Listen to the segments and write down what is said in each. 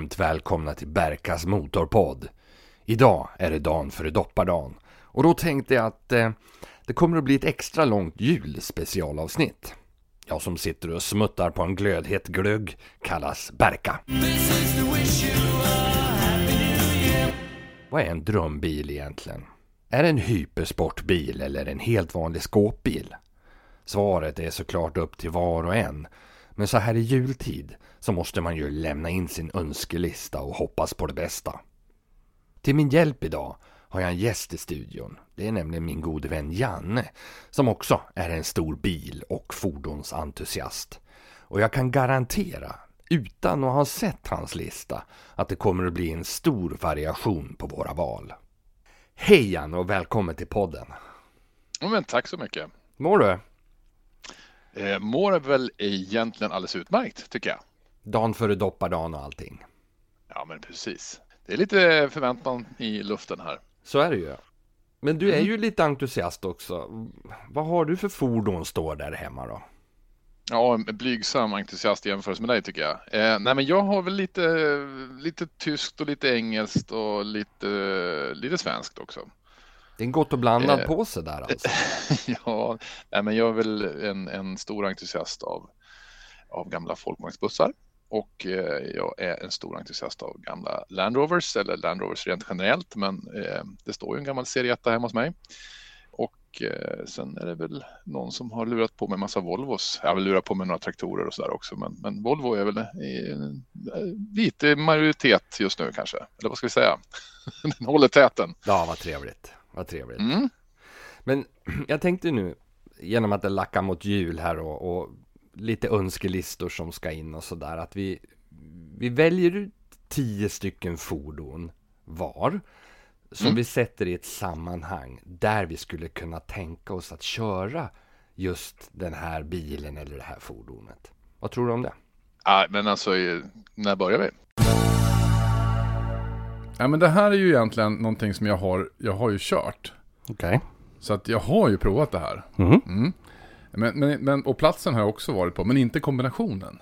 varmt välkomna till Berkas Motorpodd. Idag är det dagen före doppardagen och då tänkte jag att eh, det kommer att bli ett extra långt julspecialavsnitt. Jag som sitter och smuttar på en glödhet glögg kallas Berka. Vad är en drömbil egentligen? Är det en hypersportbil eller en helt vanlig skåpbil? Svaret är såklart upp till var och en. Men så här i jultid så måste man ju lämna in sin önskelista och hoppas på det bästa. Till min hjälp idag har jag en gäst i studion. Det är nämligen min gode vän Janne som också är en stor bil och fordonsentusiast. Och jag kan garantera, utan att ha sett hans lista, att det kommer att bli en stor variation på våra val. Hej Janne och välkommen till podden. Ja, men tack så mycket. Mår du? Eh, mår väl egentligen alldeles utmärkt tycker jag. Dagen före doppardagen och allting. Ja, men precis. Det är lite förväntan i luften här. Så är det ju. Men du är ju lite entusiast också. Vad har du för fordon står där hemma då? Ja, en blygsam entusiast i jämförelse med dig tycker jag. Eh, nej, men jag har väl lite, lite tyskt och lite engelskt och lite, lite svenskt också. Det är en gott och blandad Eh. påse där alltså. ja, nej, men jag är väl en, en stor entusiast av, av gamla folkvagnsbussar. Och eh, jag är en stor entusiast av gamla Land Rovers, eller Land Rovers rent generellt, men eh, det står ju en gammal serie 1 hemma hos mig. Och eh, sen är det väl någon som har lurat på mig en massa Volvos. Jag väl lurat på mig några traktorer och sådär också, men, men Volvo är väl i, lite majoritet just nu kanske. Eller vad ska vi säga? Den håller täten. Ja, vad trevligt. Vad trevligt. Mm. Men jag tänkte nu, genom att det lackar mot jul här och, och lite önskelistor som ska in och sådär, att vi, vi väljer ut tio stycken fordon var. Som Mm. vi sätter i ett sammanhang där vi skulle kunna tänka oss att köra just den här bilen eller det här fordonet. Vad tror du om det? Ja, men alltså, när börjar vi? Ja, men det här är ju egentligen någonting som jag har, jag har ju kört. Okej. Så att jag har ju provat det här. Mhm. Mm. Men, men, men, och platsen har jag också varit på, men inte kombinationen.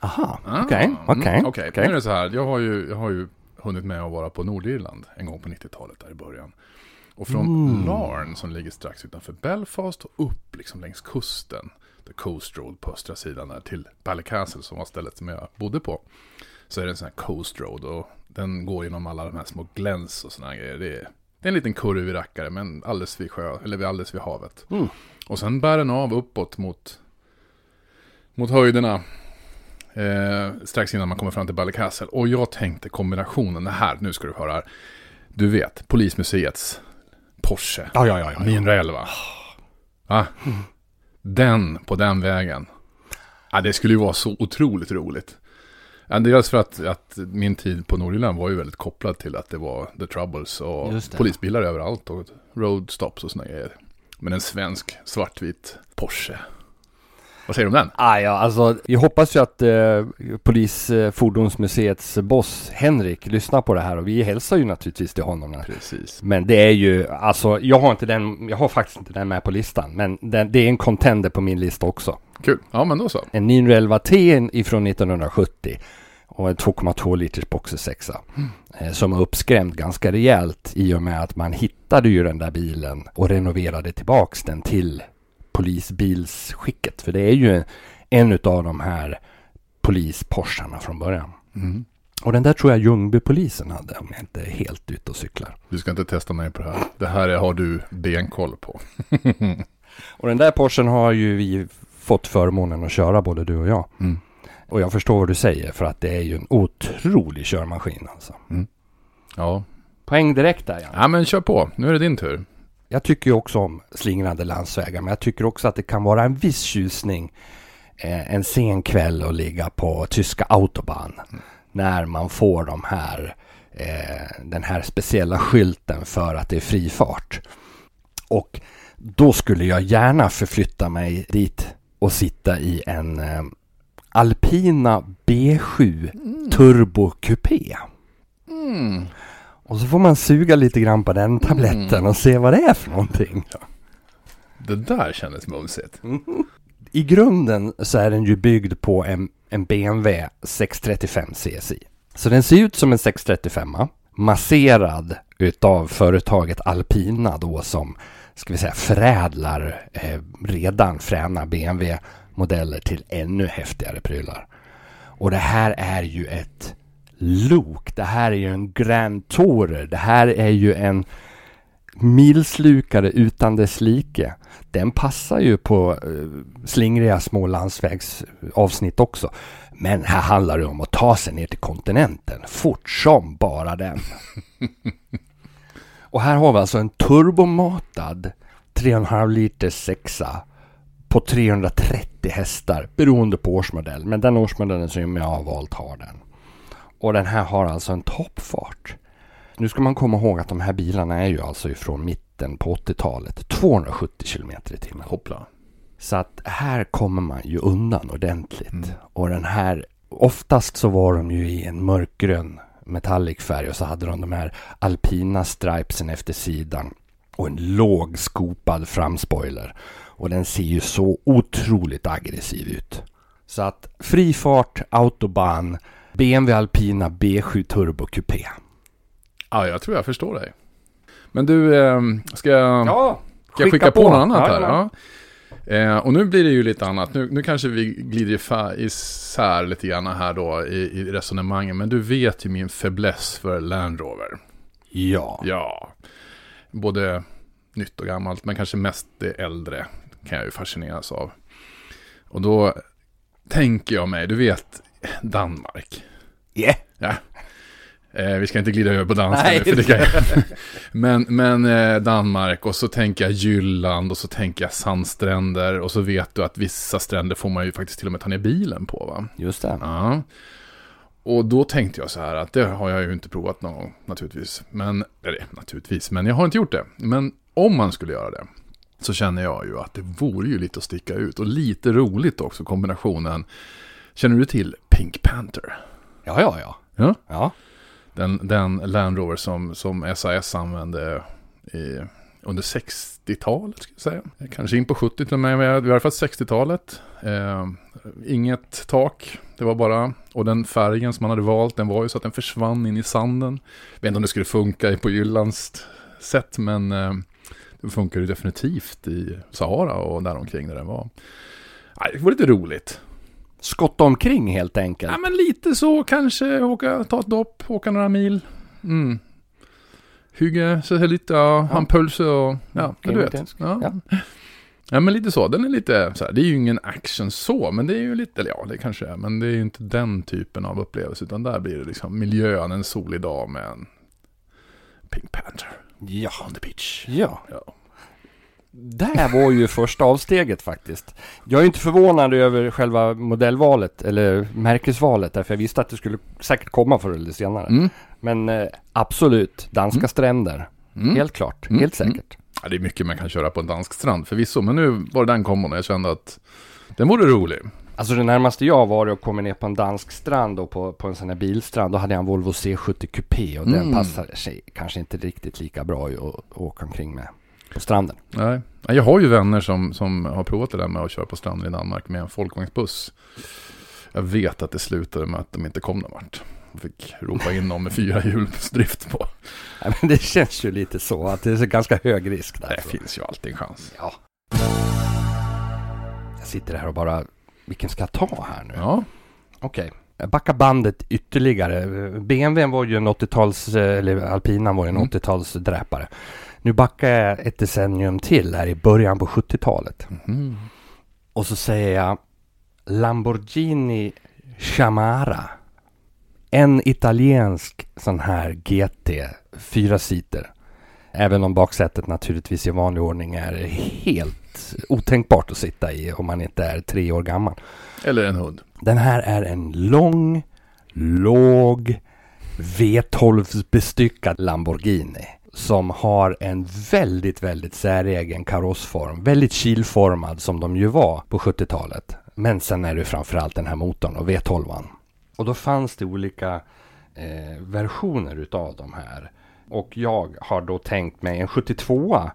Aha, Ah, okej, mm, okej. Okej, okej. nu är det så här. Jag har, ju, jag har ju hunnit med att vara på Nordirland en gång på 90-talet där i början. Och från Mm. Larne som ligger strax utanför Belfast och upp liksom längs kusten. The Coast Road på östra sidan där till Ballycastle som var stället som jag bodde på. Så är det en sån här Coast Road och den går genom alla de här små gläns och såna här grejer. Det är, det är en liten kurvig rackare men alldeles vid sjö, eller alldeles vid havet. Mm. Och sen bär den av uppåt mot, mot höjderna. Eh, strax innan man kommer fram till Ballycastle. Och jag tänkte kombinationen, det här, nu ska du höra här. Du vet, Polismuseets Porsche Ja, ja, ja. ja. 911. Va? Den på den vägen. Ja, det skulle ju vara så otroligt roligt. Ja, dels för att, att min tid på Nordirland var ju väldigt kopplad till att det var The Troubles och polisbilar överallt och roadstops och sådana grejer. Men en svensk svartvit Porsche. Vad säger du om den? Ah, ja, alltså, jag hoppas ju att eh, Polisfordonsmuseets boss Henrik lyssnar på det här och vi hälsar ju naturligtvis till honom. Precis. Men det är ju, alltså, jag har inte den, jag har faktiskt inte den med på listan, men den, det är en contender på min lista också. Kul. Ja, men då så. En 911 T ifrån 1970 och en 2,2 liters boxersexa. Eh, som är uppskrämd ganska rejält i och med att man hittade ju den där bilen och renoverade tillbaks den till polisbilsskicket. För det är ju en, utav de här polisporscharna från början. Mm. Och den där tror jag Ljungbypolisen hade om jag inte är helt ute och cyklar. Du ska inte testa mig på det här. Det här är- har du benkoll på. Och den där Porschen har ju vi fått förmånen att köra både du och jag. Mm. Och jag förstår vad du säger för att det är ju en otrolig körmaskin alltså. Ja. Poäng direkt där Jan. ja, men kör på. Nu är det din tur. Jag tycker ju också om slingrande landsvägar men jag tycker också att det kan vara en viss tjusning eh, en sen kväll att ligga på tyska autobahn. När man får de här eh, den här speciella skylten för att det är fri fart. Och då skulle jag gärna förflytta mig dit och sitta i en eh, Alpina B7 Turbo Coupé. Mm. Och så får man suga lite grann på den tabletten och se vad det är för någonting. Det där kändes mumsigt. I grunden så är den ju byggd på en, en BMW 635 CSI. Så den ser ut som en 635 masserad utav företaget Alpina då som ska vi säga förädlar eh, redan fräna BMW-modeller till ännu häftigare prylar. Och det här är ju ett lok. Det här är ju en Grand Tourer. Det här är ju en milslukare utan dess like. Den passar ju på eh, slingriga små landsvägsavsnitt också. Men här handlar det om att ta sig ner till kontinenten fort som bara den. Och här har vi alltså en turbomatad 3,5 liters sexa på 330 hästar beroende på årsmodell. Men den årsmodellen som jag har valt har den. Och den här har alltså en toppfart. Nu ska man komma ihåg att de här bilarna är ju alltså ifrån mitten på 80-talet. 270 km i timmen. Hoppla. Så att här kommer man ju undan ordentligt. Mm. Och den här, oftast så var de ju i en mörkgrön metallic färg och så hade de de här alpina stripesen efter sidan. Och en låg skopad framspoiler. Och den ser ju så otroligt aggressiv ut. Så att fri fart, autobahn, BMW Alpina B7 Turbo Coupé. Ja, jag tror jag förstår dig. Men du, eh, ska jag... Ja, Ska jag skicka, på, något annat Ja, här? ja. Ja. Eh, och nu blir det ju lite annat. Nu, nu kanske vi glider isär lite grann här då i, i resonemangen. Men du vet ju min fäbless för Land Rover. Ja. Ja. Både nytt och gammalt, men kanske mest det äldre kan jag ju fascineras av. Och då tänker jag mig, du vet Danmark. Yeah. Ja. Eh, vi ska inte glida över på danska Nej. nu, för det kan jag. Men, men eh, Danmark och så tänker jag Jylland och så tänker jag sandstränder och så vet du att vissa stränder får man ju faktiskt till och med ta ner bilen på va? Just det. Ja. Och då tänkte jag så här att det har jag ju inte provat någon gång naturligtvis. Men, eller naturligtvis, men jag har inte gjort det. Men om man skulle göra det så känner jag ju att det vore ju lite att sticka ut och lite roligt också kombinationen. Känner du till Pink Panther? Ja, ja, ja. Ja. Ja. Den, den Land Rover som, som SAS använde i, under 60-talet, ska jag säga. Kanske in på 70 till och med, men i alla fall 60-talet. Eh, inget tak, det var bara, och den färgen som man hade valt, den var ju så att den försvann in i sanden. Jag vet inte om det skulle funka på Jyllands sätt, men eh, funkar ju definitivt i Sahara och däromkring där den var. Nej, det var lite roligt. Skotta omkring helt enkelt. Ja, men lite så kanske. Åka, ta ett dopp, åka några mil. Mm. Hygge, så här lite, ja, ha en pulse och, ja, Mm, du vet. Ja. Ja. ja, men lite så. Den är lite så här, det är ju ingen action så, men det är ju lite, eller ja, det kanske är, men det är ju inte den typen av upplevelse, utan där blir det liksom miljön, en solig dag med en Pink Panther Ja. on the beach. Ja. Ja. Det här var ju första avsteget faktiskt. Jag är inte förvånad över själva modellvalet eller märkesvalet därför jag visste att det skulle säkert komma förr eller senare. Mm. Men eh, absolut, danska Mm. stränder. Mm. Helt klart, Mm. helt säkert. Ja, det är mycket man kan köra på en dansk strand förvisso, men nu var det den kombon och jag kände att den vore rolig. Alltså det närmaste jag var att komma ner på en dansk strand och på, på en sån här bilstrand. Då hade jag en Volvo C70 Coupé och den Mm. passar sig kanske inte riktigt lika bra att att åka omkring med på stranden. Nej. Ja, Jag har ju vänner som, som har provat det där med att köra på stranden i Danmark med en folkvagnsbuss. Jag vet att det slutade med att de inte kom någon vart. De fick ropa in dem med fyra hjulsdrift på. Ja, men det känns ju lite så att det är så ganska hög risk där. Det finns ju alltid en chans. Ja. Jag sitter här och bara, vilken ska jag ta här nu? Ja, Okej. Jag backar bandet ytterligare. BMW var ju en 80-tals, eller Alpina var ju en Mm. 80-talsdräpare. Nu backar jag ett decennium till här i början på 70-talet. Mhm. Och så säger jag Lamborghini Chamara. En italiensk sån här GT, fyra seater. Även om baksätet naturligtvis i vanlig ordning är helt otänkbart att sitta i om man inte är tre år gammal. eller en hund. Den här är en lång, låg V12-bestyckad Lamborghini. Som har en väldigt, väldigt säregen karossform. Väldigt kilformad som de ju var på 70-talet. Men sen är det framförallt den här motorn och V12. Och då fanns det olika eh, versioner utav de här. Och jag har då tänkt mig en 72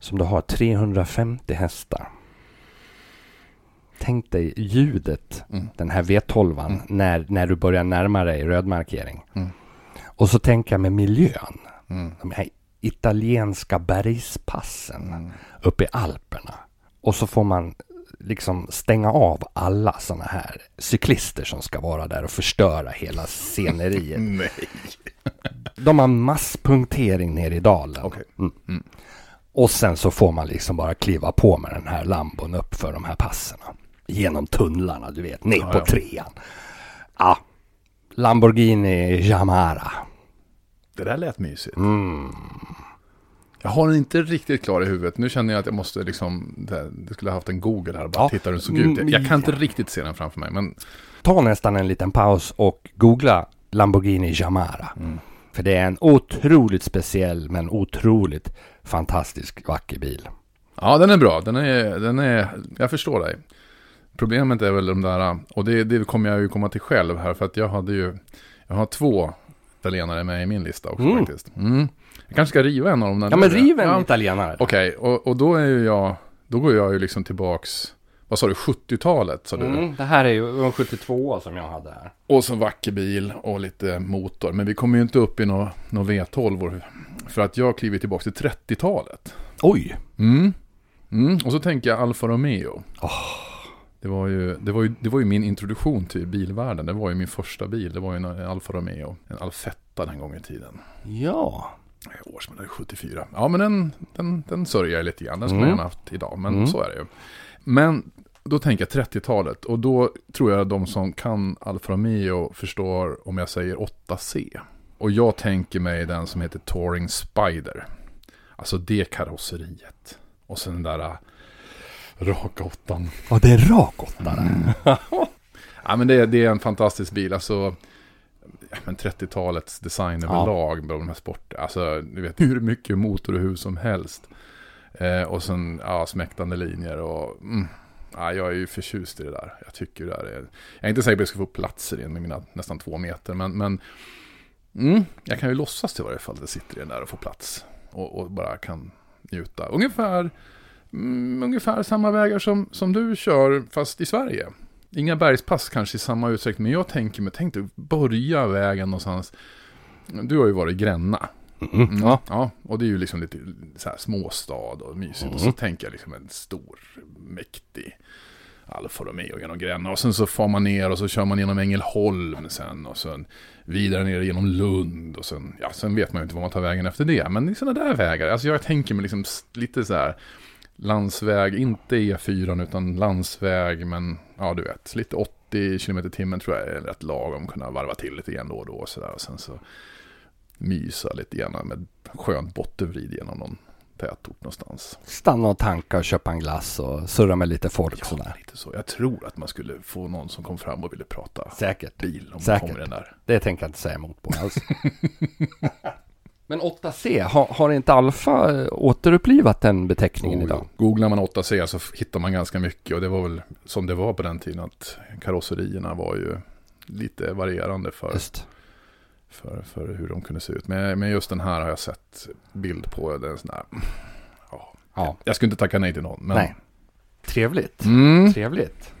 som då har 350 hästar. tänk dig ljudet, Mm. den här V12, Mm. när, när du börjar närma dig rödmarkering. Mm. Och så tänker jag med miljön, Mm. de här italienska bergspassen Mm. uppe i Alperna. Och så får man liksom stänga av alla sådana här cyklister som ska vara där och förstöra hela sceneriet. Nej. De har masspunktering ner i dalen. Okej. Mm. Mm. Och sen så får man liksom bara kliva på med den här lambon upp för de här passerna. Genom tunnlarna, du vet, ner Ja, på ja. trean. Ja, Lamborghini Jamara. Det där lät mysigt. Mm. Jag har den inte riktigt klar i huvudet. Nu känner jag att jag måste liksom, det, skulle ha haft en Google här bara Ja. titta hur den såg ut. Mm, Jag kan inte riktigt se den framför mig, men Ta nästan en liten paus och googla Lamborghini Jamara. mm. För det är en otroligt speciell men otroligt fantastisk vacker bil. Ja, den är bra. Den är, den är, jag förstår dig. Problemet är väl de där, och det, det kommer jag ju komma till själv här, för att jag hade ju, jag har två italienare med i min lista också Mm. faktiskt. Mm. Jag kanske ska riva en av dem. Ja men riv en Ja, italienare. Okej, och, och då är ju jag, då går jag ju liksom tillbaks, vad sa du, 70-talet sa du? Mm, det här är ju en 72 som jag hade här. Och så vacker bil och lite motor. Men vi kommer ju inte upp i några nå V12. För att jag kliver tillbaka till 30-talet. Oj! Mm. Mm. Och så tänker jag Alfa Romeo. Åh. Det, var ju, det, var ju, det var ju min introduktion till bilvärlden. Det var ju min första bil. Det var ju en Alfa Romeo. En Alfetta den gången i tiden. Ja. Årsmodell 74. Ja men den, den, den sörjer jag lite grann. Den skulle Mm. jag gärna haft idag. Men Mm. så är det ju. Men då tänker jag 30-talet. Och då tror jag de som kan Alfa Romeo förstår om jag säger 8C. Och jag tänker mig den som heter Touring Spider. Alltså det karosseriet. Och sen den där äh, raka åttan. Ja, det är en rak åttare. Ja men det, är- det är en fantastisk bil. Alltså ja, men 30-talets design Ja. överlag med de här sporterna. Alltså du vet hur mycket motor och hus som helst. Eh, och sen ja, smäktande linjer och mm, ja, jag är ju förtjust i det där. Jag tycker det där är... Jag är inte säker på att jag ska få plats i det med mina nästan två meter. Men, men mm, jag kan ju låtsas till varje fall att jag sitter i den där och får plats. Och, och bara kan njuta. Ungefär, mm, ungefär samma vägar som, som du kör fast i Sverige. Inga bergspass kanske i samma utsträckning, men jag tänker mig, tänk dig börja vägen någonstans. Du har ju varit i Gränna. Mm. Ja. ja, och det är ju liksom lite så här småstad och mysigt. Och så Mm. tänker jag liksom en stor, mäktig Alfa Romeo genom Gränna. Och sen så far man ner och så kör man genom Ängelholm sen. Och sen vidare ner genom Lund. Och sen, ja, sen vet man ju inte var man tar vägen efter det. Men det är sådana där vägar. Alltså jag tänker mig liksom lite så här landsväg, inte E4 utan landsväg. Men ja, du vet, lite 80 km i timmen tror jag är rätt lagom. Kunna varva till lite grann då och då och sådär. Och sen så mysa lite grann med skönt bottenvrid genom någon tätort någonstans. Stanna och tanka och köpa en glass och surra med lite folk Ja, sådär. lite så. Jag tror att man skulle få någon som kom fram och ville prata Säkert. bil om Säkert. kommer den där. Det tänker jag inte säga emot på alls. Men 8C, har, har inte Alfa eh, återupplivat den beteckningen Oh, idag? jo. Googlar man 8C så hittar man ganska mycket och det var väl som det var på den tiden att karosserierna var ju lite varierande för, Just. För, för hur de kunde se ut. Men, men just den här har jag sett bild på. Den sån här, ja. Ja. Jag skulle inte tacka nej till någon. Men, Nej. Trevligt. Mm. Trevligt.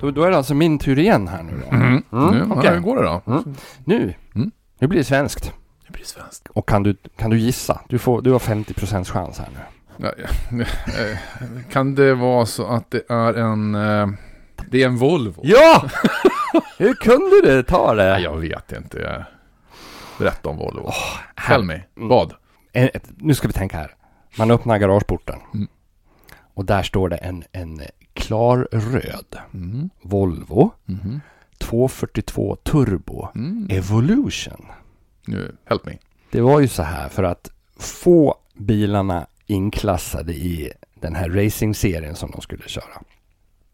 Då, då är det alltså min tur igen här nu då. Mm. Mm, Nu, okej. ja, hur går det då? Mm. Nu, Mm. nu blir det svenskt. Det blir svenskt. Och kan du, kan du gissa? Du, får, du har 50% chans här nu. Kan det vara så att det är en... eh, Det är en Volvo? Ja! Hur kunde du ta det? Nej, jag vet inte. Berätta om Volvo. här- Tell me. Mm. Vad? En, ett, nu ska vi tänka här. Man öppnar garageporten. Mm. Och där står det en, en klar röd Mm. Volvo Mhm. 242 Turbo Mm. Evolution. Nu, help me. Det var ju så här för att få bilarna inklassade i den här racingserien som de skulle köra.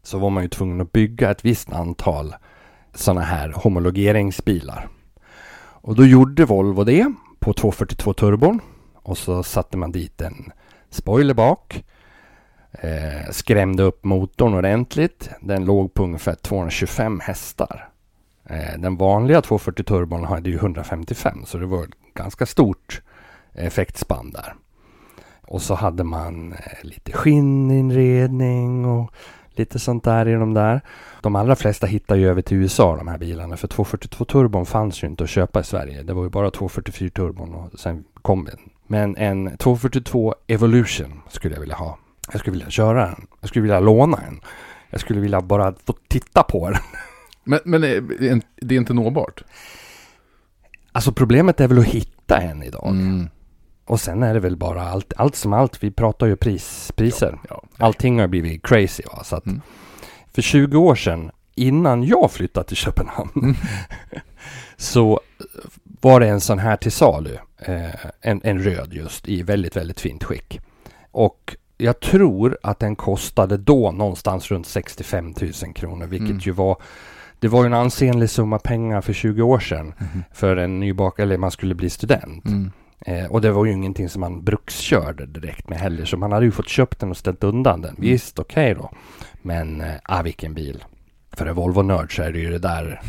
Så var man ju tvungen att bygga ett visst antal sådana här homologeringsbilar. Och då gjorde Volvo det på 242 turbon. Och så satte man dit en spoiler bak. Eh, skrämde upp motorn ordentligt. Den låg på ungefär 225 hästar. Eh, den vanliga 240 turbon hade ju 155 så det var ett ganska stort effektspann där. Och så hade man eh, lite skinninredning och lite sånt där i de där. De allra flesta hittar ju över till USA de här bilarna för 242 turbon fanns ju inte att köpa i Sverige. Det var ju bara 244 turbon och sen kom den. Men en 242 Evolution skulle jag vilja ha. Jag skulle vilja köra den. Jag skulle vilja låna den. Jag skulle vilja bara få titta på den. Men, men det är- det är inte nåbart? Alltså problemet är väl att hitta en idag. Mm. Och sen är det väl bara allt, allt som allt. Vi pratar ju pris, priser. Ja. Allting har blivit crazy va. Så Mm. för 20 år sedan, innan jag flyttade till Köpenhamn, Mm. så var det en sån här till salu. Eh, en, en röd just i väldigt, väldigt fint skick. Och jag tror att den kostade då någonstans runt 65 000 kronor, vilket Mm. ju var det var ju en ansenlig summa pengar för 20 år sedan Mhm. för en nybak eller man skulle bli student. Mm. Eh, och det var ju ingenting som man brukskörde direkt med heller. Så man hade ju fått köpt den och ställt undan den. Mm. Visst, okej då. Men, eh, ah, vilken bil. För en Volvo-nörd så är det ju det där.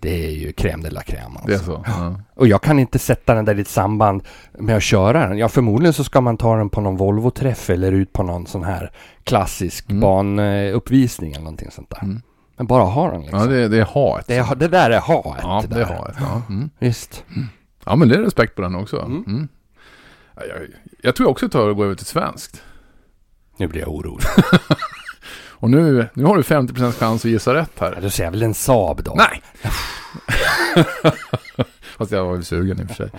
Det är ju crème de la crème alltså. Det är så? Ja. Och jag kan inte sätta den där i ett samband med att köra den. Ja, förmodligen så ska man ta den på någon Volvo-träff eller ut på någon sån här klassisk Mm. banuppvisning eller någonting sånt där. Mm. Men bara ha den liksom. ja, det, det är haet. det, det där är ha Ja, det är haet. Ja. Mm. Visst. Ja, men det är respekt på den också. Mm. Mm. Ja, Jag, jag tror också tar och går över till svenskt. Nu blir jag orolig. Och nu, nu har du 50% chans att gissa rätt Ja, här. då säger jag väl en Saab då. Nej! Fast jag var ju sugen i och för sig.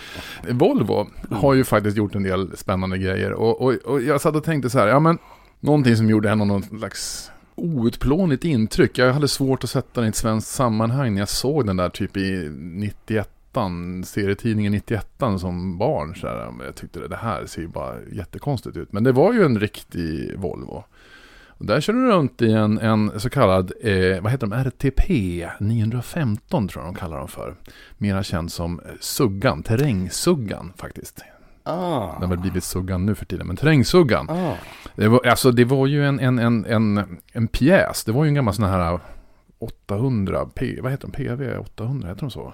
Volvo har ju faktiskt gjort en del spännande grejer. Och, och, och jag satt och tänkte så här, ja men någonting som gjorde henne någon slags outplånligt intryck. Jag hade svårt att sätta den i ett svenskt sammanhang när jag såg den där typ i 91 serietidningen 91 som barn. Så här, jag tyckte det här ser ju bara jättekonstigt ut. Men det var ju en riktig Volvo. Och där kör du runt i en, en så kallad, eh, vad heter de, RTP 915 tror jag de kallar dem för. Mera känd som Suggan, terrängsuggan faktiskt. Ah. Den har väl blivit Suggan nu för tiden, men terrängsuggan. Ah. Det var, alltså det var ju en, en, en, en, en pjäs, det var ju en gammal sån här 800, P, vad heter de, PV 800, heter de så?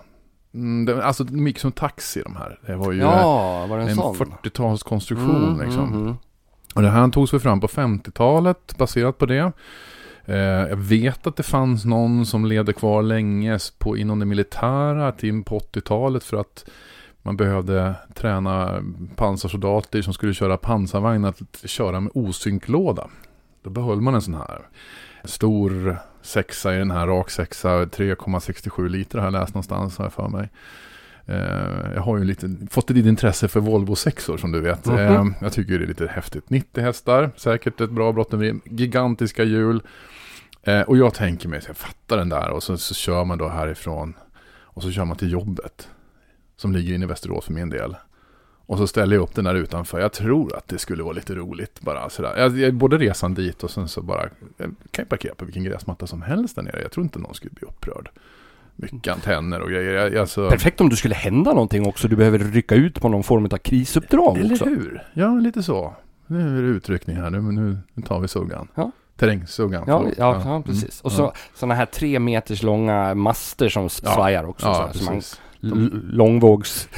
Mm, det, alltså de gick som taxi de här. Det var ju Ja, var det en, en sån? 40-talskonstruktion Mm, liksom. mm, mm. Och det här togs väl fram på 50-talet baserat på det. Eh, jag vet att det fanns någon som levde kvar länge på, inom det militära till på 80-talet för att man behövde träna pansarsoldater som skulle köra pansarvagn att köra med osynklåda. Då behöll man en sån här stor sexa i den här, rak sexa, 3,67 liter har jag läst någonstans har jag för mig. Eh, jag har ju lite, fått ett litet intresse för Volvo 6 som du vet. Mhm. Eh, jag tycker det är lite häftigt. 90 hästar, säkert ett bra brotteri, gigantiska hjul. Eh, och jag tänker mig, så jag fattar den där och så, så kör man då härifrån. Och så kör man till jobbet. Som ligger inne i Västerås för min del. Och så ställer jag upp den där utanför. Jag tror att det skulle vara lite roligt bara sådär. Jag, jag, både resan dit och sen så bara, jag kan ju parkera på vilken gräsmatta som helst där nere. Jag tror inte någon skulle bli upprörd. Mycket antenner och grejer. Jag, alltså, Perfekt om det skulle hända någonting också. Du behöver rycka ut på någon form av krisuppdrag Eller också. hur? Ja, lite så. Nu är det utryckning här. Nu, nu, nu tar vi suggan. Ja. Terrängsuggan. Ja, förlåt. ja, ja, precis. Och så Ja. sådana här tre meters långa master som Ja. svajar också. så Ja, här, så man, l- långvågs...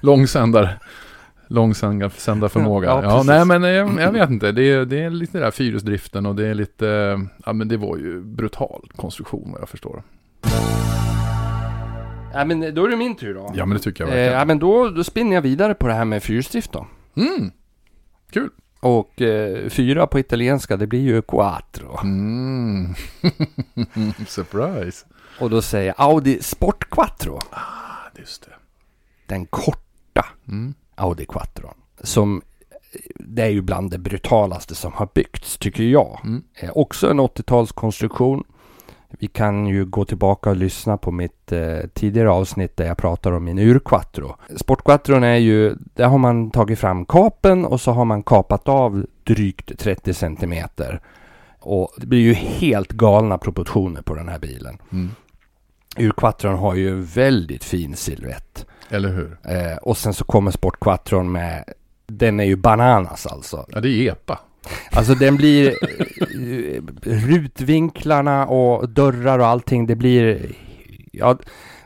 Långsändar. Långsändarförmåga. Ja, Ja, precis. nej men eh, jag vet inte. Det är, det är lite där fyrhjulsdriften och det är lite, eh, ja men det var ju brutal konstruktion vad jag förstår. Ja, men då är det min tur då. Ja men det tycker jag Eh, verkligen. ja, men då, då spinner jag vidare på det här med fyrhjulsdrift då. Mm. Kul. Och eh, fyra på italienska, det blir ju quattro. Mm. Surprise. Och då säger jag Audi Sport Quattro. Ah, just det. Den korta Mm. Audi Quattro. Som det är ju bland det brutalaste som har byggts, tycker jag. Mm. Eh, också en 80-talskonstruktion. Vi kan ju gå tillbaka och lyssna på mitt eh, tidigare avsnitt där jag pratar om min urquattro. Sportquattron är ju, där har man tagit fram kapen och så har man kapat av drygt 30 centimeter. Och det blir ju helt galna proportioner på den här bilen. Mm. Urquattron har ju väldigt fin silhuett. Eller hur? Eh, och sen så kommer Sportquattron med, den är ju bananas alltså. Ja det är EPA. Alltså den blir eh, rutvinklarna och dörrar och allting. Det blir... Ja,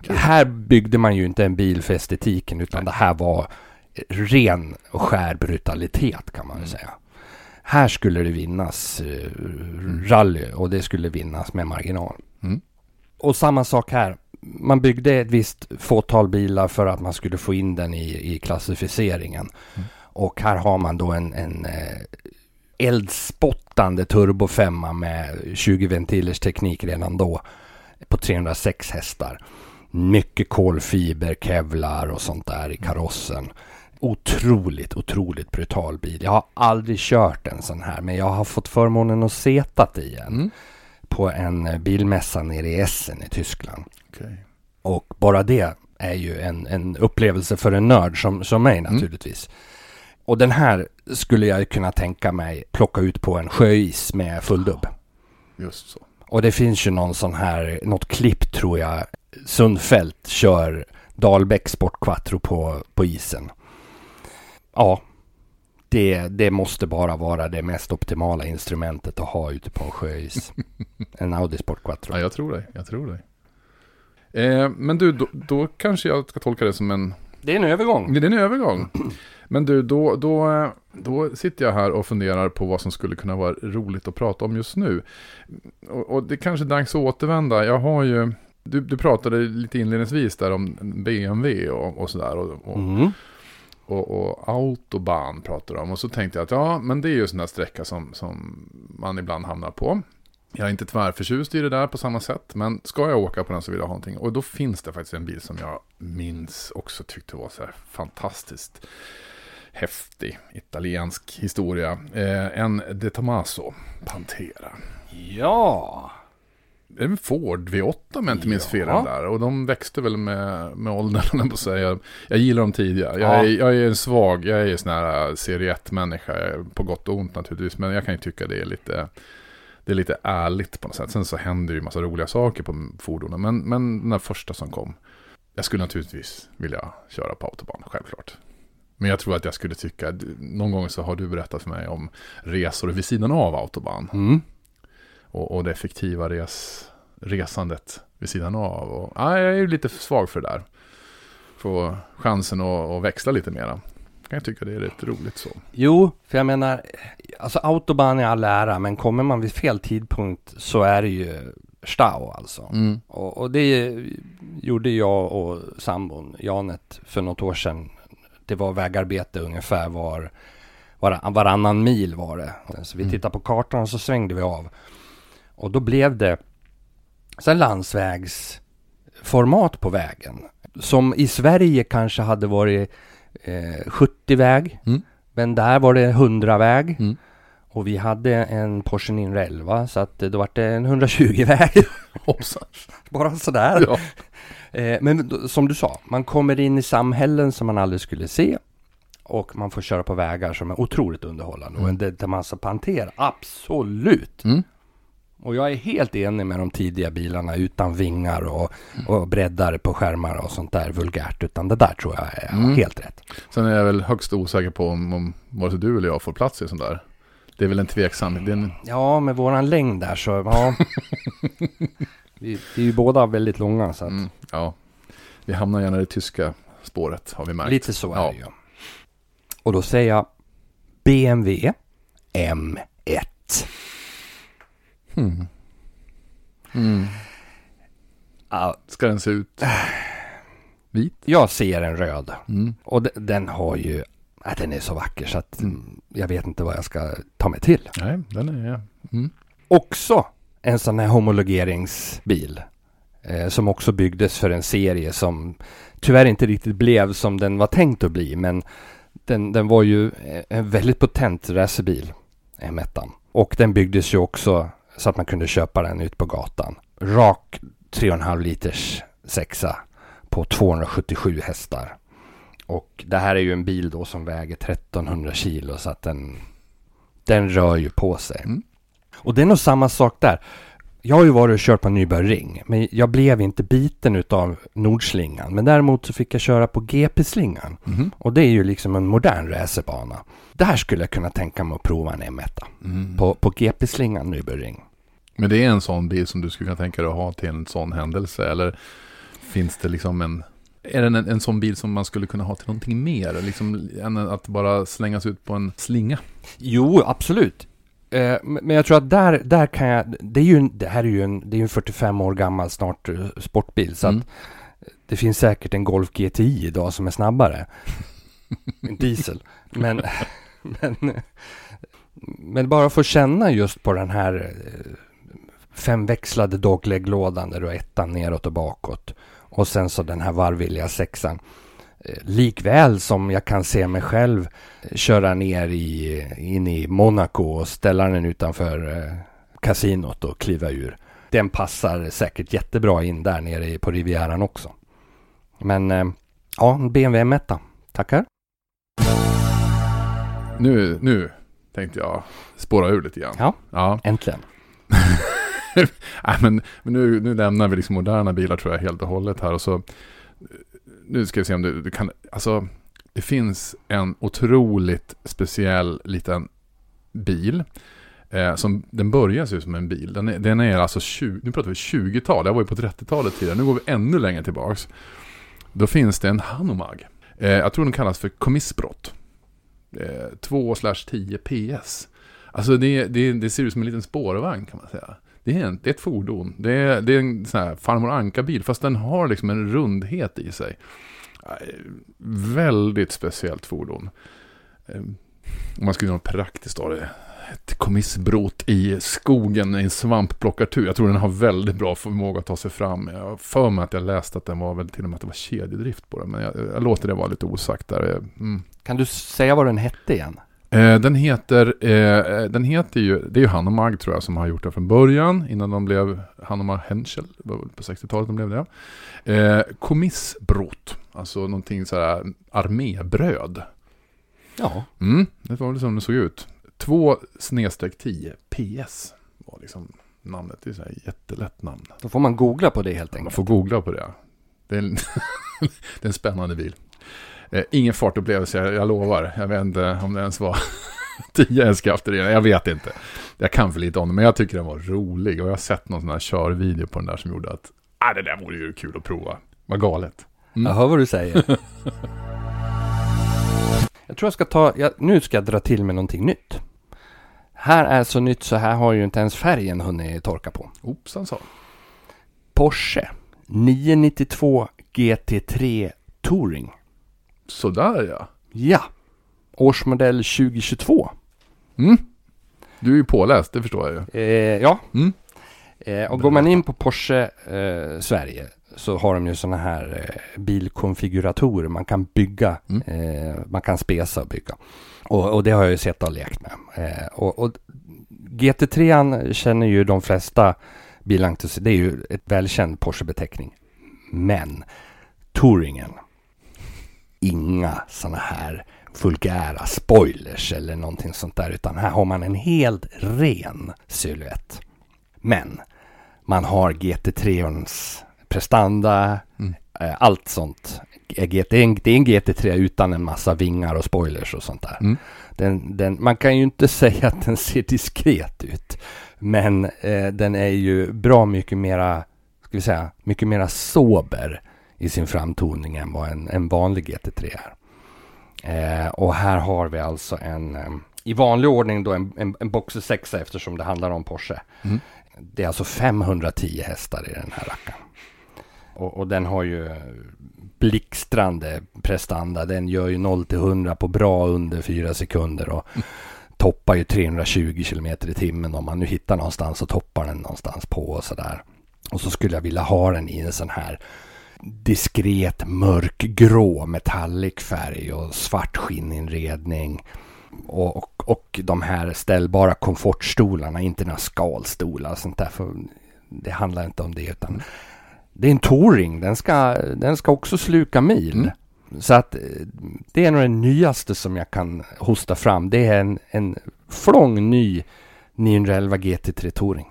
här byggde man ju inte en bil för estetiken utan det här var ren och skär brutalitet kan man väl säga. Här skulle det vinnas eh, rally och det skulle vinnas med marginal. Mm. Och samma sak här. Man byggde ett visst fåtal bilar för att man skulle få in den i, i klassificeringen. Mm. Och här har man då en, en eh, eldspottande turbofemma med 20 ventilers teknik redan då. På 306 hästar. Mycket kolfiber, kevlar och sånt där i karossen. Otroligt, otroligt brutal bil. Jag har aldrig kört en sån här men jag har fått förmånen att setat i en. Mm. På en bilmässa nere i Essen i Tyskland. Okej. Och bara det är ju en, en upplevelse för en nörd som, som mig naturligtvis. Och den här skulle jag kunna tänka mig plocka ut på en sjöis med fulldubb. Just så. Och det finns ju någon sån här, något klipp tror jag, Sundfält kör Dahlbäck Sportquattro på, på isen. Ja, det, det måste bara vara det mest optimala instrumentet att ha ute på en sjöis. en Audi Sportquattro. Ja, jag tror dig. Jag tror dig. Eh, men du, då, då kanske jag ska tolka det som en... Det är en övergång. Det är en övergång. Men du, då, då, då sitter jag här och funderar på vad som skulle kunna vara roligt att prata om just nu. Och, och det är kanske är dags att återvända. Jag har ju... Du, du pratade lite inledningsvis där om BMW och, och sådär. Och, och, Mm och, och autobahn pratar de om. Och så tänkte jag att ja, men det är ju en sån där sträcka som, som man ibland hamnar på. Jag är inte tvärförtjust i det där på samma sätt. Men ska jag åka på den så vill jag ha någonting. Och då finns det faktiskt en bil som jag minns också tyckte var så här fantastiskt häftig italiensk historia. Eh, en De Tomaso Pantera. Ja. Det är en Ford V8 om jag inte minns fel Ja. där. Och de växte väl med, med åldern, på säga. Jag, jag gillar dem tidigare. Jag, Ja. är, jag är en svag, jag är en sån här serie 1-människa. På gott och ont naturligtvis. Men jag kan ju tycka det är lite, det är lite ärligt på något sätt. Sen så händer ju massa roliga saker på fordonen. Men, men den här första som kom. Jag skulle naturligtvis vilja köra på autobahn, självklart. Men jag tror att jag skulle tycka, någon gång så har du berättat för mig om resor vid sidan av autobahn Mm. Och, och det effektiva res, resandet vid sidan av. Och, ja, jag är ju lite svag för det där. Få chansen att, att växla lite mera. Kan jag tycka det är rätt roligt så. Jo, för jag menar, alltså autobahn är all ära, men kommer man vid fel tidpunkt så är det ju stau alltså. Och, och det gjorde jag och sambon Janet för något år sedan. Det var vägarbete ungefär var, var varannan mil var det. Så vi Mm. tittade på kartan och så svängde vi av. Och då blev det här landsvägsformat på vägen. Som i Sverige kanske hade varit eh, 70-väg. Mm. Men där var det 100-väg. Mm. Och vi hade en Porsche 911 så att då var det en 120-väg. Hoppsan. Bara sådär. Ja. Eh, men då- som du sa, man kommer in i samhällen som man aldrig skulle se. Och man får köra på vägar som är otroligt underhållande. Och en Detamassa Pantera, absolut! Mm. Och jag är helt enig med de tidiga bilarna utan vingar och, och breddar på skärmar och sånt där vulgärt. Utan det där tror jag är Mm. helt rätt. Sen är jag väl högst osäker på om, om vare sig du eller jag får plats i sån där. Det är väl en tveksam. En, Ja, med våran längd där så, ja. vi, vi är ju båda väldigt långa så att mm, ja. Vi hamnar gärna i det tyska spåret har vi märkt. lite så är Ja. det ju. Och då säger jag BMW M1. Mm. Mm. Ja, Ska den se ut vit? jag ser en röd. Mm. Och de- den har ju, ja, den är så vacker så att Mm. mm. jag vet inte vad jag ska ta mig till. Nej, den är... Mm. Också en sån här homologeringsbil. Eh, som också byggdes för en serie som tyvärr inte riktigt blev som den var tänkt att bli. Men den, den var ju eh, en väldigt potent racerbil, M1. Och den byggdes ju också så att man kunde köpa den ut på gatan. Rak 3,5 liters sexa på 277 hästar. Och det här är ju en bil då som väger 1300 kilo så att den, den rör ju på sig. Mm. Och det är nog samma sak där. Jag har ju varit och kört på Nyberg Ring, men jag blev inte biten utav Nordslingan. Men däremot så fick jag köra på GP-slingan. Mhm. Och det är ju liksom en modern racerbana. Där skulle jag kunna tänka mig att prova en M1 Mm. på, på GP-slingan Nyberg Ring. Men det är en sån bil som du skulle kunna tänka dig att ha till en sån händelse? Eller finns det liksom en... Är den en, en sån bil som man skulle kunna ha till någonting mer? Liksom, än att bara slängas ut på en slinga? Jo, absolut. Eh, Men jag tror att där, där kan jag... Det, är ju, en- det här är ju en, det är en 45 år gammal snart eh, sportbil. Så Mm. att det finns säkert en Golf GTI idag som är snabbare. en diesel. Men, men, men bara få känna just på den här eh, femväxlade dogleglådan där du har ettan neråt och bakåt. Och sen så den här varvvilliga sexan. Eh, Likväl som jag kan se mig själv köra ner i, in i Monaco och ställa den utanför eh, kasinot och kliva ur. Den passar säkert jättebra in där nere på Rivieran också. Men eh, ja, BMW M1. Tackar. Nu, nu tänkte jag spåra ur lite grann. Ja. ja. Äntligen. Nej, men, men nu, nu lämnar vi liksom moderna bilar tror jag helt och hållet här. Och så, nu ska vi se om du, du kan, alltså det finns en otroligt speciell liten bil. Eh, som, den börjar se ut som en bil. Den är, den är alltså 20, nu pratar vi 20-tal, Det var ju på 30-talet tidigare, nu går vi ännu längre tillbaks. Då finns det en Hanomag. Eh, jag tror den kallas för komissbrott. Eh, 2 10 PS. Alltså det, det, det ser ut som en liten spårvagn kan man säga. Det är, en, det är ett fordon. Det är, det är en sån här farmor Anka-bil, fast den har liksom en rundhet i sig. Väldigt speciellt fordon. Ehm, om man skulle göra något praktiskt av det. Ett komissbrott i skogen i en svampplockartur. Jag tror den har väldigt bra förmåga att ta sig fram. Jag har för mig att jag läste att den var väl till och med att det var kedjedrift på den. Men jag, jag låter det vara lite osagt där. Ehm, mm. Kan du säga vad den hette igen? Eh, den heter, eh, den heter ju, det är ju Hanomag tror jag som har gjort det från början, innan de blev Hanomag Henschel, på 60-talet de blev det. Eh, Komissbrot, alltså någonting sådär armébröd. Ja. Mm, det var väl som det såg ut. 2 snedstreck 10 PS var liksom namnet, det är så här jättelätt namn. Då får man googla på det helt Man enkelt. får googla på det. Det är en, det är en spännande bil. Eh, ingen fartupplevelse, jag, jag lovar. Jag vet inte om det ens var 10 hästkrafter i den. Jag vet inte. Jag kan för lite om det, men jag tycker den var rolig. Och jag har sett någon sån här körvideo på den där som gjorde att ah, det där vore ju kul att prova. Vad galet. Mm. Jag hör vad du säger. jag tror jag ska ta, jag, nu ska jag dra till med någonting nytt. Här är så nytt så här har ju inte ens färgen hunnit torka på. Oopsan sa. Porsche 992 GT3 Touring. Sådär ja. Ja, årsmodell 2022. Mm. Du är ju påläst, det förstår jag ju. Eh, ja, Mm. eh, och går man in på Porsche eh, Sverige så har de ju sådana här eh, bilkonfiguratorer man kan bygga. Mm. Eh, man kan spesa och bygga. Och, och det har jag ju sett och lekt med. Eh, och, och GT3 känner ju de flesta bilentusiaster. Det är ju ett välkänd Porsche-beteckning. Men Touringen. Inga sådana här vulgära spoilers eller någonting sånt där. Utan här har man en helt ren silhuett. Men man har GT3ans prestanda, Mm. eh, allt sånt. Är GT, det, är en, det är en GT3 utan en massa vingar och spoilers och sånt där. Mm. Den, den, man kan ju inte säga att den ser diskret ut. Men eh, den är ju bra mycket mera, ska vi säga, mycket mera sober i sin framtoning än vad en, en vanlig GT3 är. Eh, och här har vi alltså en, eh, i vanlig ordning då en, en, en Boxer 6 eftersom det handlar om Porsche. Mm. Det är alltså 510 hästar i den här rackaren. Och, och den har ju blixtrande prestanda. Den gör ju 0 till 100 på bra under 4 sekunder och toppar ju 320 km i timmen om man nu hittar någonstans så toppar den någonstans på och sådär. Och så skulle jag vilja ha den i en sån här diskret mörkgrå metallic färg och svart skinninredning. Och, och, och de här ställbara komfortstolarna, inte några skalstolar och sånt där. För det handlar inte om det utan det är en touring. Den ska, den ska också sluka mil. Mm. Så att det är nog det nyaste som jag kan hosta fram. Det är en, en flång ny 911 GT3 Touring.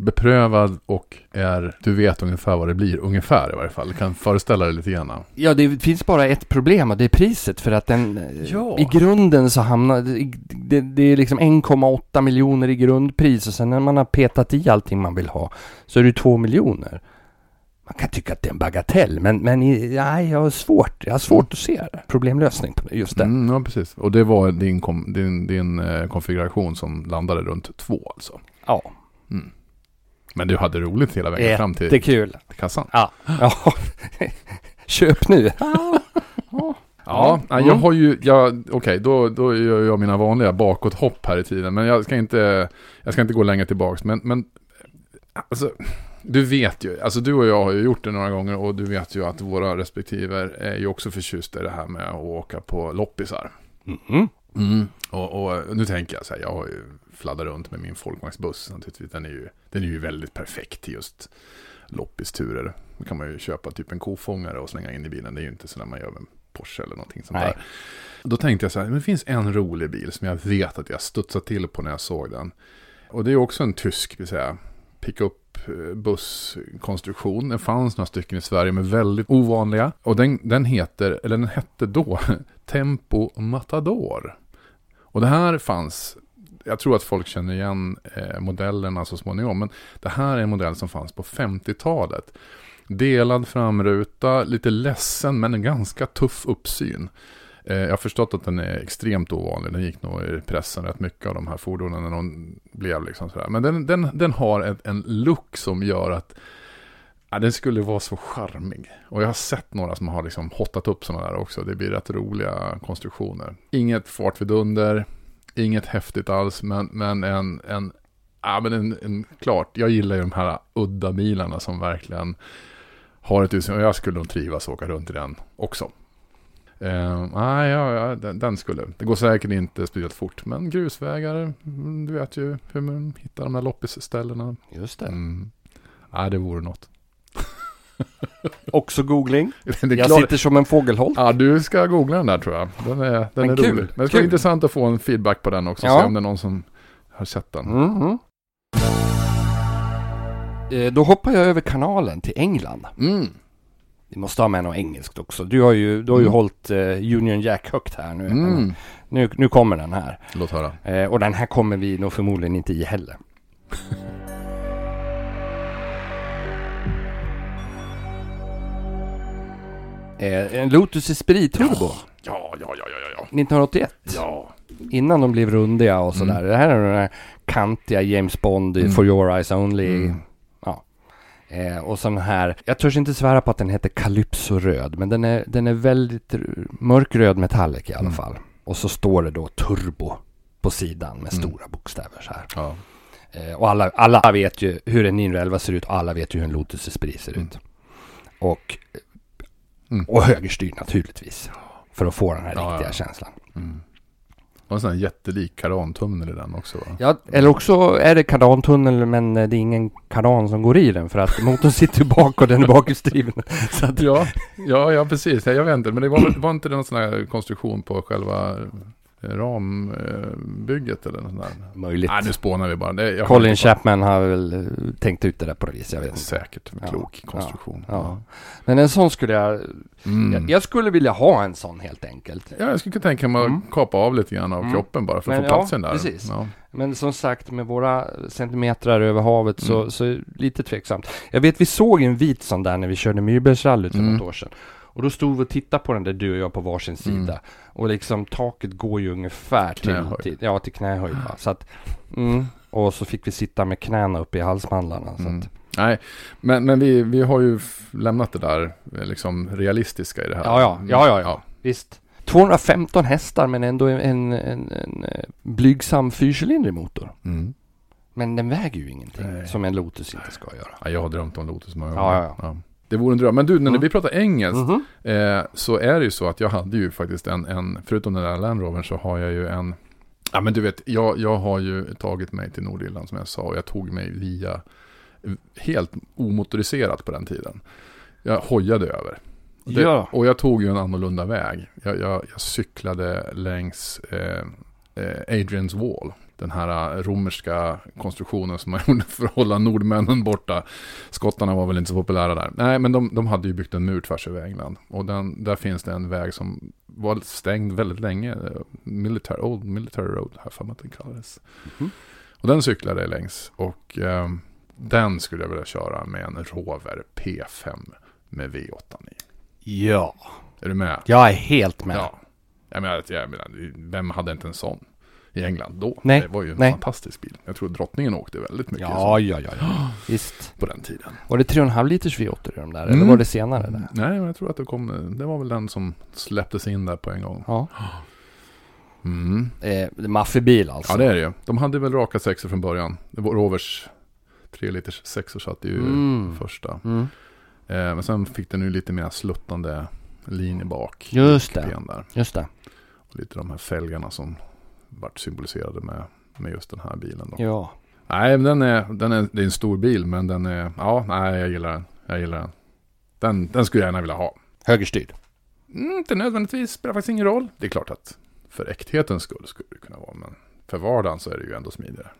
Beprövad och är, du vet ungefär vad det blir, ungefär i varje fall. Du kan föreställa dig lite grann. Ja, det finns bara ett problem och det är priset för att den Ja. i grunden så hamnar det, det, det är liksom 1,8 miljoner i grundpris och sen när man har petat i allting man vill ha så är det 2 miljoner. Man kan tycka att det är en bagatell, men, men nej, jag har svårt, jag har svårt att se problemlösning på det, just det. Mm, ja, precis. Och det var din, kom, din, din eh, konfiguration som landade runt två alltså. Ja, Men du hade roligt hela vägen fram till jättekul. kassan. Ja. ja. Köp nu. Ja, nej, jag Mm. har ju, okej, då, då gör jag mina vanliga bakåthopp här i tiden. Men jag ska inte, jag ska inte gå längre tillbaks. Men, men alltså, du vet ju, alltså du och jag har ju gjort det några gånger och du vet ju att våra respektive är ju också förtjusta i det här med att åka på loppisar. Mm. Mm. Och, och nu tänker jag så här, jag har ju fladdat runt med min folkvagnsbuss naturligtvis. Den är ju, den är ju väldigt perfekt till just loppisturer. Då kan man ju köpa typ en kofångare och slänga in i bilen. Det är ju inte så när man gör med en Porsche eller någonting sånt Nej. där. Då tänkte jag så här, men det finns en rolig bil som jag vet att jag studsade till på när jag såg den. Och det är också en tysk, vill säga, pick-up eh, busskonstruktion. Det fanns några stycken i Sverige med väldigt ovanliga. Och den, den heter, eller den hette då, Tempo Matador. Och det här fanns, jag tror att folk känner igen eh, modellerna så småningom, men det här är en modell som fanns på 50-talet. Delad framruta, lite ledsen men en ganska tuff uppsyn. Eh, jag har förstått att den är extremt ovanlig. Den gick nog i pressen rätt mycket av de här fordonen när de blev liksom sådär. Men den, den, den har ett, en look som gör att ja, den skulle vara så charmig. Och jag har sett några som har liksom hottat upp sådana där också. Det blir rätt roliga konstruktioner. Inget fartvidunder, inget häftigt alls, men, men en, en Ja men en, en, klart, jag gillar ju de här udda bilarna som verkligen har ett utseende. Och jag skulle nog trivas åka runt i den också. Eh, nej, ja, ja, den, den skulle. Det går säkert inte speciellt fort. Men grusvägar, mm, du vet ju hur man hittar de här loppisställena. Just det. Mm. Nej, det vore något. Också googling. Jag sitter som en fågelholk. Ja, du ska googla den där tror jag. Den är, den Men är kul, rolig. Men det ska vara intressant att få en feedback på den också. Ja. Se om det är någon som har sett den. Mhm. Eh, Då hoppar jag över kanalen till England. Mm. Vi måste ha med något engelskt också. Du har ju, du har ju Mm. hållit eh, Union Jack högt här nu. Mm. nu. Nu kommer den här. Låt höra. Eh, och den här kommer vi nog förmodligen inte i heller. Eh, en Lotus Esprit Turbo. Ja, ja, ja, ja, ja. 1981. Ja. Innan de blev rundiga och sådär. Mm. Det här är den här kantiga James Bond i Mm. For Your Eyes Only. Mm. Ja. Eh, och sån här, jag törs inte svära på att den heter Calypso röd, men den är, den är väldigt r- mörkröd metallic i alla fall. Och så står det då Turbo på sidan med stora bokstäver så här. ja. Eh, och alla, alla vet ju hur en 911 ser ut och alla vet ju hur en Lotus Esprit ser ut. Och, Mm. och högerstyrd naturligtvis. För att få den här Ja, riktiga ja. känslan. Mm. Och en sån här jättelik kardantunnel i den också va? Ja, eller också är det kardantunnel men det är ingen kardan som går i den för att motorn sitter bak och den är bakhjulsdriven. Att, Ja, ja, ja precis. Jag vet inte, men det var, var inte det någon sån här konstruktion på själva rambygget eller något sånt där? möjligt. Nej, nu spånar vi bara. Det, Colin Chapman har väl eh, tänkt ut det där på det viset, jag vet inte. Säkert, Ja, klok konstruktion. ja. Men en sån skulle jag, Mm. jag, jag skulle vilja ha en sån helt enkelt. Ja, jag skulle kunna tänka mig att Mm. kapa av lite grann av Mm. kroppen bara för att Men få ja, plats i den där. precis. Ja. Men som sagt med våra centimetrar över havet så, Mm. så lite tveksamt. Jag vet vi såg en vit sån där när vi körde Myrbergsrallyt för Mm. något år sedan. Och då stod vi och tittade på den där du och jag på varsin sida. Mm. Och liksom taket går ju ungefär till till, ja, till knähöjd. Va? Så att, mm. Och så fick vi sitta med knäna uppe i halsmandlarna. Så Mm. Nej, men, men vi, vi har ju lämnat det där eh, liksom realistiska i det här. Ja, ja. Ja, ja, ja. visst. 215 hästar men ändå en, en, en, en eh, blygsam fyrcylindrig motor. Mm. Men den väger ju ingenting Nej. som en Lotus inte ska göra. Ja, jag har drömt om Lotus många Ja, gånger. ja, Det vore en dröm. Men du, när Mm. vi pratar engelskt Mhm. eh, så är det ju så att jag hade ju faktiskt en, en förutom den där Land Rovern så har jag ju en, ja men du vet, jag, jag har ju tagit mig till Nordirland som jag sa och jag tog mig via, helt omotoriserat på den tiden. Jag hojade över. Det, Ja. Och jag tog ju en annorlunda väg. Jag, jag, jag cyklade längs eh, eh, Adrians Wall. Den här eh, romerska konstruktionen som man gjorde för att hålla nordmännen borta. Skottarna var väl inte så populära där. Nej, men de, de hade ju byggt en mur tvärs över England. Och den, där finns det en väg som var stängd väldigt länge. Military, Old Military Road, här för att den kallades. Mhm. Och den cyklade jag längs. Och eh, den skulle jag vilja köra med en Rover P5 med V8 i. Ja. Är du med? Jag är helt med. Ja. Jag menar, jag menar, vem hade inte en sån i England då? Nej, Det var ju en nej. fantastisk bil. Jag tror drottningen åkte väldigt mycket Ja, sån ja, ja, ja. Visst. på den tiden. Var det 3,5 liters V8 i de där? Eller Mm. var det senare? Där? Nej, men jag tror att det kom, det var väl den som släpptes in där på en gång. Ja. Mm. Eh, maffebil alltså. Ja, det är det ju. De hade väl raka sexor från början. Det var Rovers 3 liters sexor satt ju Mm. första. Mm. Eh, men sen fick den ju lite mer sluttande linje bak. Just det. Där. Just det. Och lite de här fälgarna som vart symboliserade med, med just den här bilen då. Ja. Nej, den är, den är, det är en stor bil men den är, ja, nej jag gillar den. Jag gillar den. Den, den skulle jag gärna vilja ha. Högerstyrd. Mm, inte nödvändigtvis, spelar faktiskt ingen roll. Det är klart att för äkthetens skull skulle det kunna vara, men för vardagen så är det ju ändå smidigare.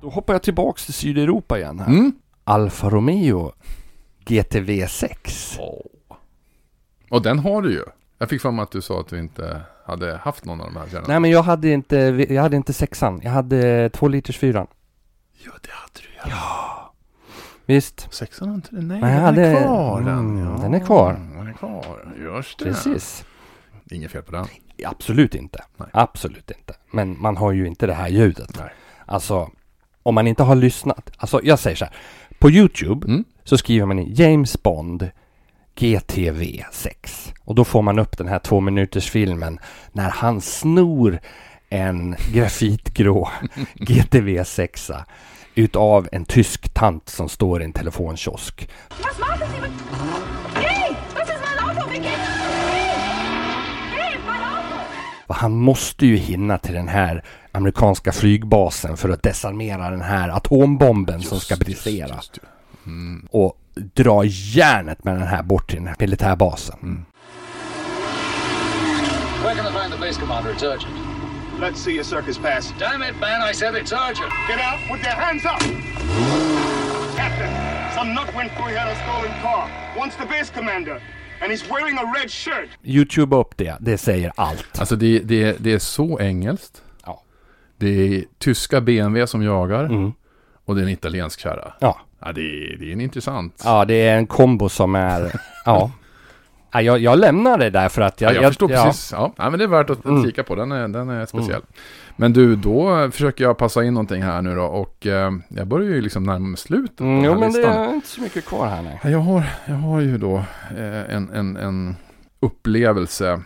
Då hoppar jag tillbaks till Sydeuropa igen här. Mm. Alfa Romeo GTV6. Och den har du ju. Jag fick för mig att du sa att du inte hade haft någon av de här senare. Nej men jag hade inte, jag hade inte sexan. Jag hade 2 liters fyran. Ja, det hade du ja. Visst. Sexan har inte det? Nej, den hade- är kvar den. mm, Ja, den är kvar. Den är kvar, just det. Precis. Inget fel på den. Absolut inte. Nej. Absolut inte. Men man har ju inte det här ljudet. Nej. Alltså, om man inte har lyssnat. Alltså, jag säger så här. På YouTube Mm. så skriver man in James Bond GTV 6. Och då får man upp den här två minuters filmen när han snor en grafitgrå GTV 6 utav en tysk tant som står i en telefonkiosk. Han måste ju hinna till den här amerikanska flygbasen för att desarmera den här atombomben som ska brisera. Just, just, mm. Och dra järnet med den här bort till den här militärbasen. Where can I find the base commander? It's urgent. Let's see your circus pass. Damn it, man, I said it's urgent. Get out with your hands up! Captain, some nut went through here in a stolen car. Wants the base commander. And he's wearing a red shirt. Youtube upp det, det säger allt. Alltså det, det, det är så engelskt. Ja. Det är tyska BMW som jagar. Mm. Och det är en italiensk kärra. Ja. Ja, det är, det är en intressant. ja, det är en kombo som är... Ja. Ja, jag, jag lämnar det där för att jag... Ja, jag, förstår ja. precis. Ja. ja, men det är värt att Mm. kika på. Den är, den är speciell. Men du, då försöker jag passa in någonting här nu då. Och eh, jag börjar ju liksom närma mig slutet Mm, jo, men det listan. är inte så mycket kvar här. Ja, Jag har, jag har ju då eh, en, en, en upplevelse.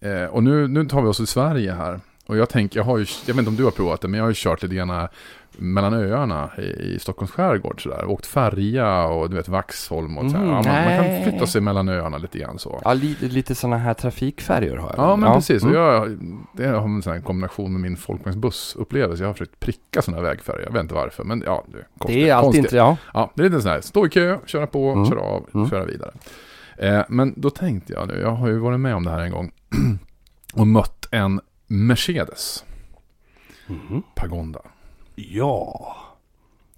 Eh, och nu, nu tar vi oss till Sverige här. Och jag tänker, jag har ju, jag vet inte om du har provat det, men jag har ju kört lite grann mellan öarna i, i Stockholms skärgård sådär. Åkt färja och du vet Vaxholm och så här. Mm, ja, man, man kan flytta sig mellan öarna lite grann så. Ja, lite, lite sådana här trafikfärjor har jag. Ja, men precis. Och Mm. jag, det har en sån kombination med min folkvagnsbussupplevelse. Jag har försökt pricka sådana här vägfärjor. Jag vet inte varför, men ja, det är konstigt. Det är alltid inte... Ja. Ja, det är lite sån här, stå i kö, köra på, Mm. köra av, Mm. köra vidare. Eh, men då tänkte jag nu, jag har ju varit med om det här en gång. och mött en Mercedes Mhm. Pagonda. Ja.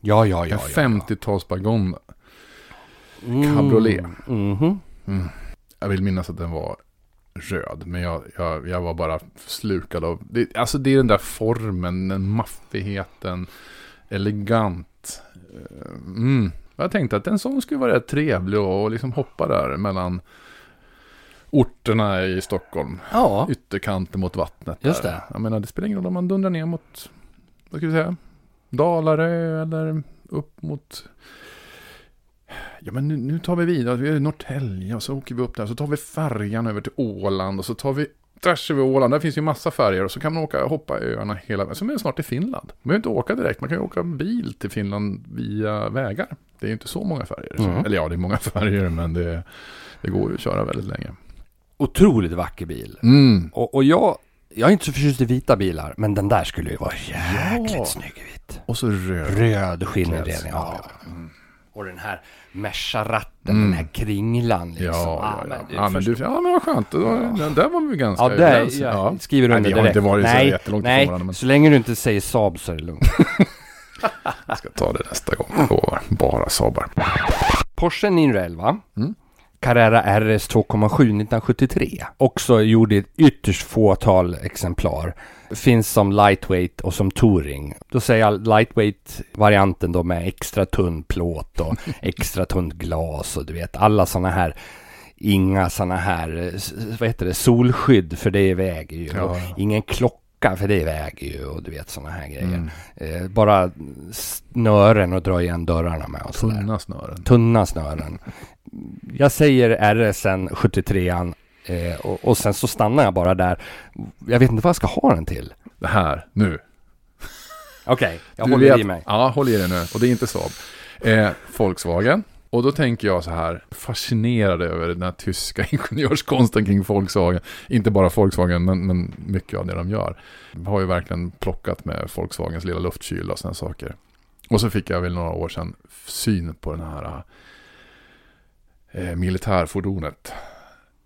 Ja, ja, ja. en ja, 50-tals Pagonda. ja. cabriolet. Mhm. Jag vill minnas att den var röd, men jag, jag, jag var bara slukad av... Det, alltså det är den där formen, den maffigheten, elegant. Eh, Mm. Jag tänkte att en sån skulle vara rätt trevlig och liksom hoppa där mellan orterna i Stockholm. Ja. Ytterkanten mot vattnet. Just där. det. Jag menar, det spelar ingen roll om man dundrar ner mot, vad ska vi säga, Dalarö eller upp mot Ja men nu, nu tar vi vidare, vi är i Norrtälje och så åker vi upp där, så tar vi färjan över till Åland och så tar vi tvärs över Åland, där finns ju massa färger och så kan man åka hoppa öarna hela vägen. Så är snart i Finland. Man behöver inte åka direkt, man kan ju åka bil till Finland via vägar. Det är ju inte så många färger. Mm. Eller ja, det är många färger men det, det går ju att köra väldigt länge. Otroligt vacker bil. Mm. Och, och jag, jag är inte så förtjust i vita bilar, men den där skulle ju vara jäkligt Ja. snygg i vitt. Och så röd. Röd skinninredning. Ja. Ja. Och den här Merca-ratten, Mm. den här kringlan liksom. Ja, Ah, ja, ja. men det ja, men du, ja, men vad skönt. Den där var vi ganska Ja, där, överens. jag skriver Nej, under vi har direkt. inte varit så nej, jättelångt nej, varandra. Men så länge du inte säger Saab så är det lugnt. jag ska ta det nästa gång. Lovar. Bara Saabar. Porsche 911. Mm. Carrera RS 2,7 1973. Också gjord i ett ytterst fåtal exemplar. Finns som lightweight och som touring. Då säger jag lightweight-varianten då med extra tunn plåt och extra tunt glas och du vet alla sådana här Inga sådana här, vad heter det, solskydd för det väger ju. Ja. Ingen klocka för det väger ju och du vet sådana här grejer. Mm. Eh, bara snören och dra igen dörrarna med och sådär. Tunna snören. Tunna snören. Jag säger RSen 73an eh, och, och sen så stannar jag bara där. Jag vet inte vad jag ska ha den till. Det här, nu. Okej, jag Du håller vet- i mig. Ja, håll i dig nu. Och det är inte Saab. Eh, Volkswagen. Och då tänker jag så här, fascinerad över den här tyska ingenjörskonsten kring Volkswagen. Inte bara Volkswagen, men, men mycket av det de gör. Har ju verkligen plockat med Volkswagens lilla luftkyl och sådana saker. Och så fick jag väl några år sedan syn på den här eh, militärfordonet.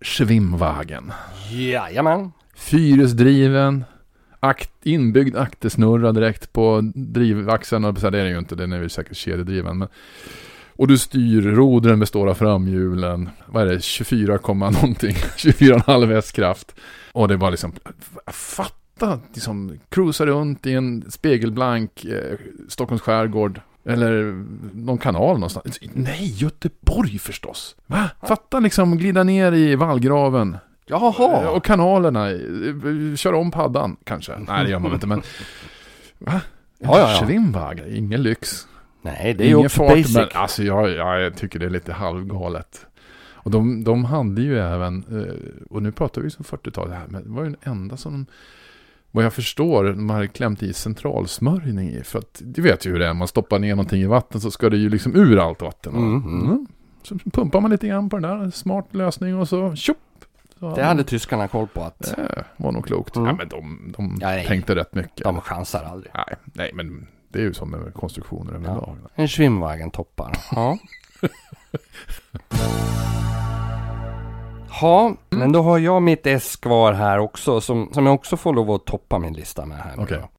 Schwimmwagen. Jajamän. Fyrhjulsdriven, akt, inbyggd aktersnurra direkt på drivaxeln. Och så här, det är den ju inte, den är ju säkert kedjedriven. Men, och du styr, rodren består av framhjulen. Vad är det, 24, komma någonting, 24,5 hästkraft. Och det var liksom, fatta, liksom, cruisa runt i en spegelblank eh, Stockholms skärgård. Eller någon kanal någonstans. Nej, Göteborg förstås. Va? Fatta liksom glida ner i vallgraven. Jaha. Och kanalerna, eh, kör om paddan kanske. Nej det gör man inte men... Va? Ja, ja, ja. Schwimmwagen, ingen lyx. Nej, det är ju också fart, basic. Men, alltså jag, ja, jag tycker det är lite halvgalet. Och de, de hade ju även, eh, och nu pratar vi som 40-tal här, men det var ju den enda som de, vad jag förstår, de hade klämt i centralsmörjning i. För att, du vet ju hur det är, man stoppar ner någonting i vatten så ska det ju liksom ur allt vatten. Mm, mm. Så pumpar man lite grann på den där, smart lösning och så tjopp. Så Det hade tyskarna koll på att det var nog klokt. Mm. Ja, men de, de Ja, tänkte rätt mycket. de chansar aldrig. Nej, nej, men det är ju som med konstruktioner överlag. En Schwimmwagen toppar. Ja. Ja, men då har jag mitt S kvar här också som, som jag också får lov att toppa min lista med här. då.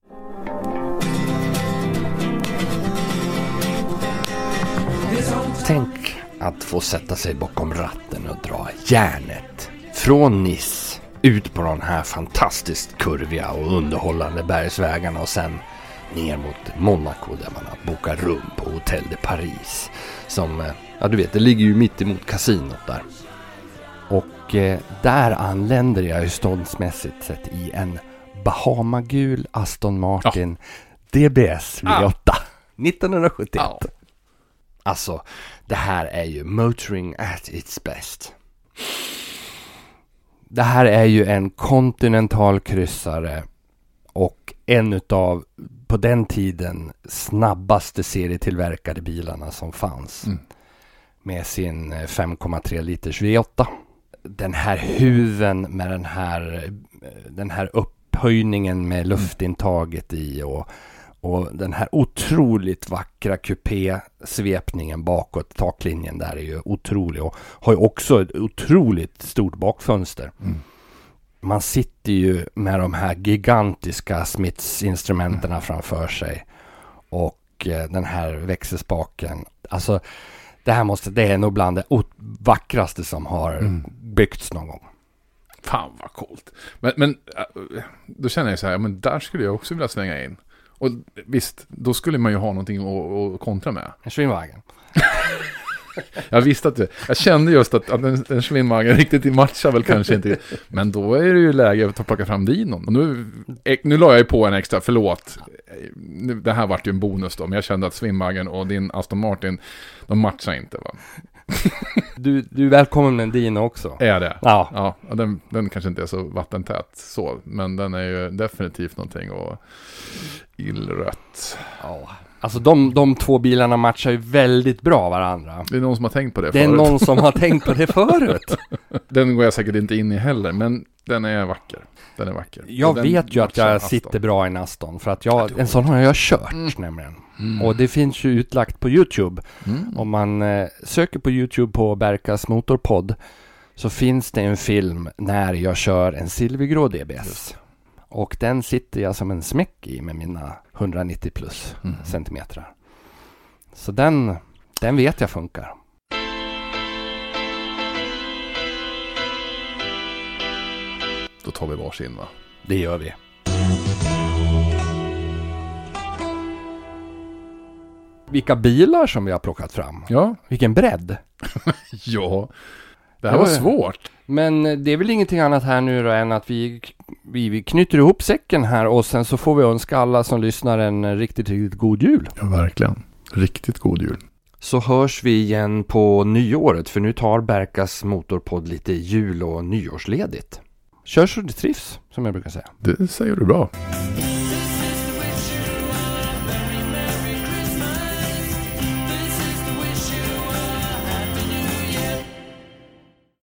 Tänk att få sätta sig bakom ratten och dra järnet från Nice ut på de här fantastiskt kurviga och underhållande bergsvägarna och sen ner mot Monaco där man har bokat rum på Hotel de Paris. Som, eh, ja du vet, det ligger ju mitt emot kasinot där. Och eh, där anländer jag ju ståndsmässigt sett i en Bahamagul Aston Martin DBS V8 1971. Ja. Alltså, det här är ju motoring at its best. Det här är ju en kontinental kryssare och en utav på den tiden snabbaste serietillverkade bilarna som fanns. Mm. Med sin eh, 5,3 liters V8. Den här huven med den här, eh, den här upphöjningen med luftintaget i och, och den här otroligt vackra kupésvepningen bakåt. Taklinjen där är ju otrolig och har ju också ett otroligt stort bakfönster. Mm. Man sitter ju med de här gigantiska Smiths-instrumenten framför sig. Och eh, den här växelspaken. Alltså, det här måste, det är nog bland det vackraste som har Mm. byggts någon gång. Fan vad coolt. Men, men äh, då känner jag så här, men där skulle jag också vilja slänga in. Och visst, då skulle man ju ha någonting att, att kontra med. En Schwimmwagen. Jag visste att det, jag kände just att, att en, en Schwimmwagen riktigt matchar väl kanske inte. Men då är det ju läge att plocka fram dinon. Och nu, eh, nu la jag ju på en extra, förlåt. Nu, Det här vart ju en bonus då, men jag kände att Schwimmwagen och din Aston Martin, de matchar inte va? Du, du är välkommen med en Dino också. Är det? Ja. Ja, den, den kanske inte är så vattentät så, men den är ju definitivt någonting och illrött. ja. Alltså de, de två bilarna matchar ju väldigt bra varandra. Det är någon som har tänkt på det, Det är förut. någon som har tänkt på det förut. Den går jag säkert inte in i heller, men den är vacker. Den är vacker. Jag vet ju att jag sitter bra i en Aston. För att jag, en sån har jag kört nämligen. Och det finns ju utlagt på YouTube. Mm. Om man eh, söker på YouTube på Berkas Motorpodd så finns det en film när jag kör en silvergrå DBS. Och den sitter jag som en smäck i med mina 190 plus mm. centimeter. Så den, den vet jag funkar. Då tar vi varsin va? Det gör vi. Vilka bilar som vi har plockat fram. Ja. Vilken bredd. ja. Det här var svårt. Men det är väl ingenting annat här nu då än att vi, vi, vi knyter ihop säcken här och sen så får vi önska alla som lyssnar en riktigt, riktigt god jul. Ja, verkligen. Riktigt god jul. Så hörs vi igen på nyåret för nu tar Berkas Motorpodd lite jul och nyårsledigt. Kör så det trivs, som jag brukar säga. Det säger du bra.